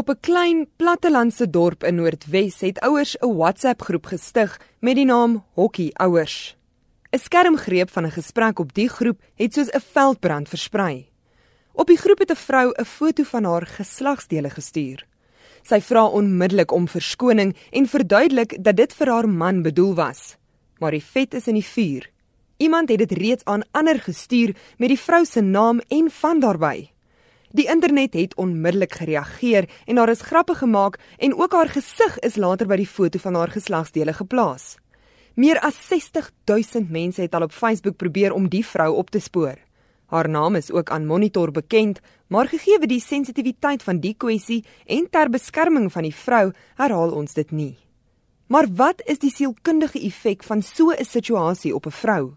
Op 'n klein plattelandse dorp in Noordwes het ouers 'n WhatsApp-groep gestig met die naam Hokkie Ouers. 'n Skermgreep van 'n gesprek op die groep het soos 'n veldbrand versprei. Op die groep het 'n vrou 'n foto van haar geslagsdele gestuur. Sy vra onmiddellik om verskoning en verduidelik dat dit vir haar man bedoel was. Maar die vet is in die vuur. Iemand het dit reeds aan ander gestuur met die vrou se naam en van daarbey. Die internet het onmiddellik gereageer en daar is grappe gemaak en ook haar gesig is later by die foto van haar geslagsdele geplaas. Meer as 60000 mense het al op Facebook probeer om die vrou op te spoor. Haar naam is ook aan Monitor bekend, maar gegee die sensitiwiteit van die kwessie en ter beskerming van die vrou, herhaal ons dit nie. Maar wat is die sielkundige effek van so 'n situasie op 'n vrou?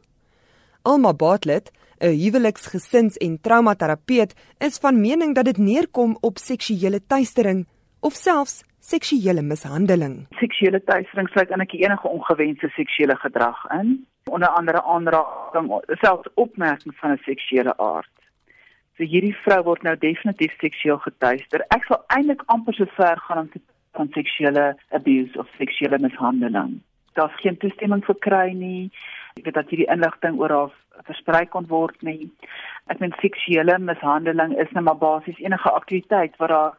Alma Bartlett, 'n huweliksgesins- en traumaterapeut, is van mening dat dit neerkom op seksuele teistering of selfs seksuele mishandeling. Seksuele teistering sluit eintlik enige ongewenste seksuele gedrag in, onder andere aanraking, selfs opmerking van 'n seksuele aard. So hierdie vrou word nou definitief seksueel geteister. Ek sal eintlik amper so ver gaan om te van seksuele abuse of seksuele mishandeling. Daar's geen toestemming verkry nie. Ek weet dat hierdie inligting oor haar versprei kon word nie. Ek meen seksuele mishandeling is net maar basies enige aktiwiteit waar daar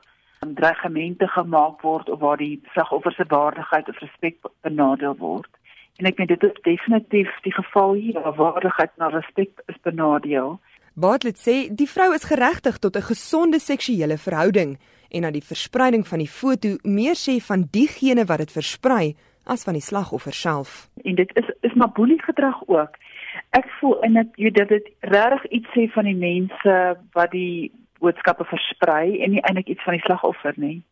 dreigemente gemaak word of waar die slagoffer se waardigheid of respek benadeel word. En ek meen dit is definitief die geval hier waar waardigheid en respek is benadeel. Bartlett sê die vrou is geregtig tot 'n gesonde seksuele verhouding en dat die verspreiding van die foto meer sê van diegene wat dit versprei as van die slagoffer self. En dit is is maar boelie gedrag ook. Ek voel en ek weet dat dit regtig iets sê van die mense wat die boodskappe versprei en nie eintlik iets van die slagoffer nie.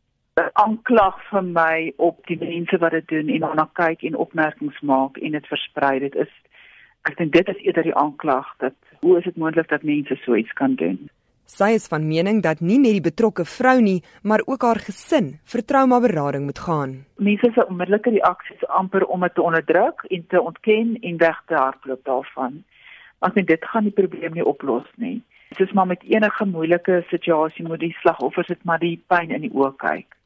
'n Aanklag vir my op die mense wat dit doen en daarna kyk en opmerkings maak en dit versprei. Dit is ek dink dit is eerder die aanklag dat hoe is dit moontlik dat mense so iets kan doen? Sy is van mening dat nie net die betrokke vrou nie, maar ook haar gesin vir traumaberading moet gaan. Mense se onmiddellike reaksies amper om dit te onderdruk en te ontken en weg te hardloop daarvan. Want dit gaan die probleem nie oplos nie. Dit is maar met enige moeilike situasie moet die slagoffer sit maar die pyn in die oë kyk.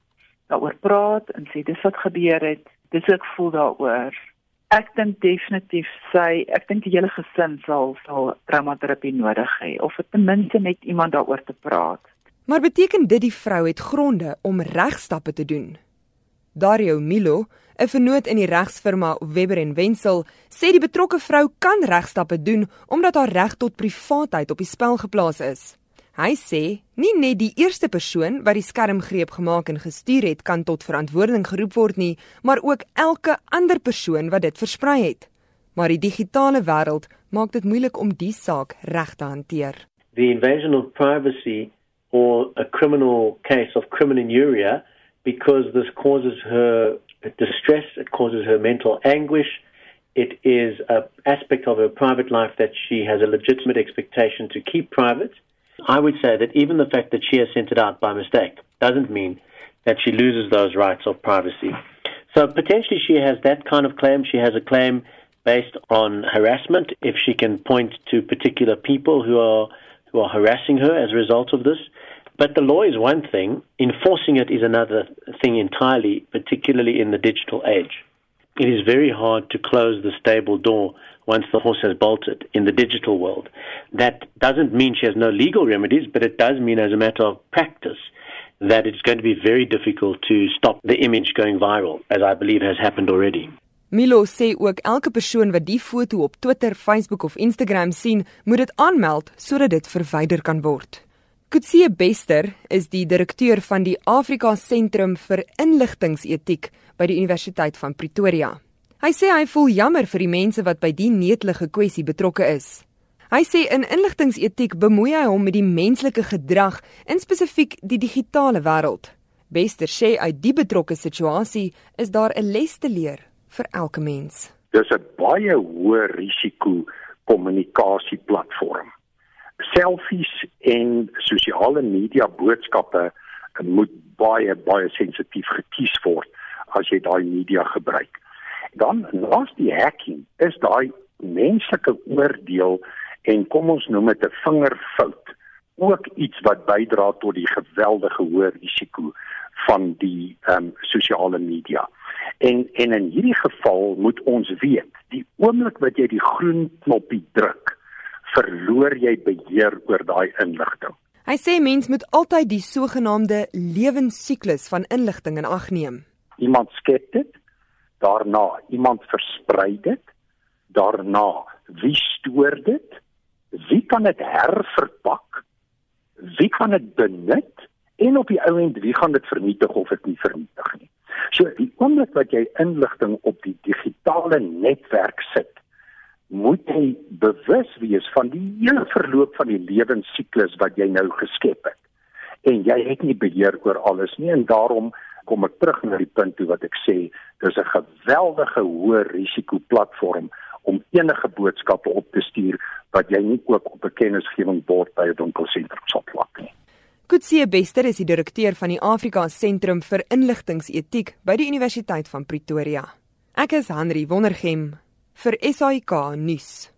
Daaroor praat en sê dis wat gebeur het. Dis ek voel daaroor. Ek dink definitief sy, ek dink die hele gesin sal sal traumaterapie nodig hê of ten minste net iemand daaroor te praat. Maar beteken dit die vrou het gronde om regstappe te doen? Dario Milo, 'n vernoot in die regsfirma Webber en Wenzel, sê die betrokke vrou kan regstappe doen omdat haar reg tot privaatheid op die spel geplaas is. Hy sê nie net die eerste persoon wat die skermgreep gemaak en gestuur het kan tot verantwoording geroep word nie, maar ook elke ander persoon wat dit versprei het. Maar die digitale wêreld maak dit moeilik om die saak reg te hanteer. The invasion of privacy or a criminal case of criminal because this causes her distress, it causes her mental anguish. It is an aspect of her private life that she has a legitimate expectation to keep private. I would say that even the fact that she has sent it out by mistake doesn't mean that she loses those rights of privacy. So potentially she has that kind of claim. She has a claim based on harassment if she can point to particular people who are who are harassing her as a result of this. But the law is one thing, enforcing it is another thing entirely, particularly in the digital age. It is very hard to close the stable door once the horse has bolted in the digital world. That doesn't mean she has no legal remedies, but it does mean, as a matter of practice, that it's going to be very difficult to stop the image going viral, as I believe has happened already. Milo sê ook elke persoon wat die foto op Twitter, Facebook of Instagram sien, moet dit aanmeld sodat dit verwyder kan word. Kutsie Bester is die direkteur van die Afrika Sentrum vir Inligtingsetiek by die Universiteit van Pretoria. Hy sê hy voel jammer vir die mense wat by die netelige kwessie betrokke is. Hy sê in inligtingsetiek bemoei hy hom met die menslike gedrag, in spesifiek die digitale wêreld. Bester sê uit die betrokke situasie is daar 'n les te leer vir elke mens. Dis 'n baie hoë risiko kommunikasieplatform. Selfies en sosiale media boodskappe moet baie baie sensitief gekies word as jy daai media gebruik dan laas die hacking is daai menslike oordeel en kom ons noem dit 'n vingerfout ook iets wat bydra tot die geweldige hoë risiko van die ehm um, sosiale media. En en in hierdie geval moet ons weet, die oomblik wat jy die groen knoppie druk, verloor jy beheer oor daai inligting. Hy sê mens moet altyd die sogenaamde lewensiklus van inligting in ag neem. Iemand skep dit, daarna iemand versprei dit, daarna wie stoor dit? Wie kan dit herverpak? Wie kan dit benut? En op die ou end wie gaan dit vernietig of dit nie vernietig nie. So die oomblik wat jy inligting op die digitale netwerk sit, moet jy bewus wees van die hele verloop van die lewensiklus wat jy nou geskep het. En jy het nie beheer oor alles nie en daarom kom ek terug na die punt toe wat ek sê dis 'n geweldige hoë risiko platform om enige boodskappe op te stuur wat jy nie ook op 'n kennisgewingbord by 'n winkelsentrum sal plak nie. Kutsie Bester is die direkteur van die Afrika Sentrum vir Inligtingsetiek by die Universiteit van Pretoria. Ek is Henry Wondergem vir SAK nuus.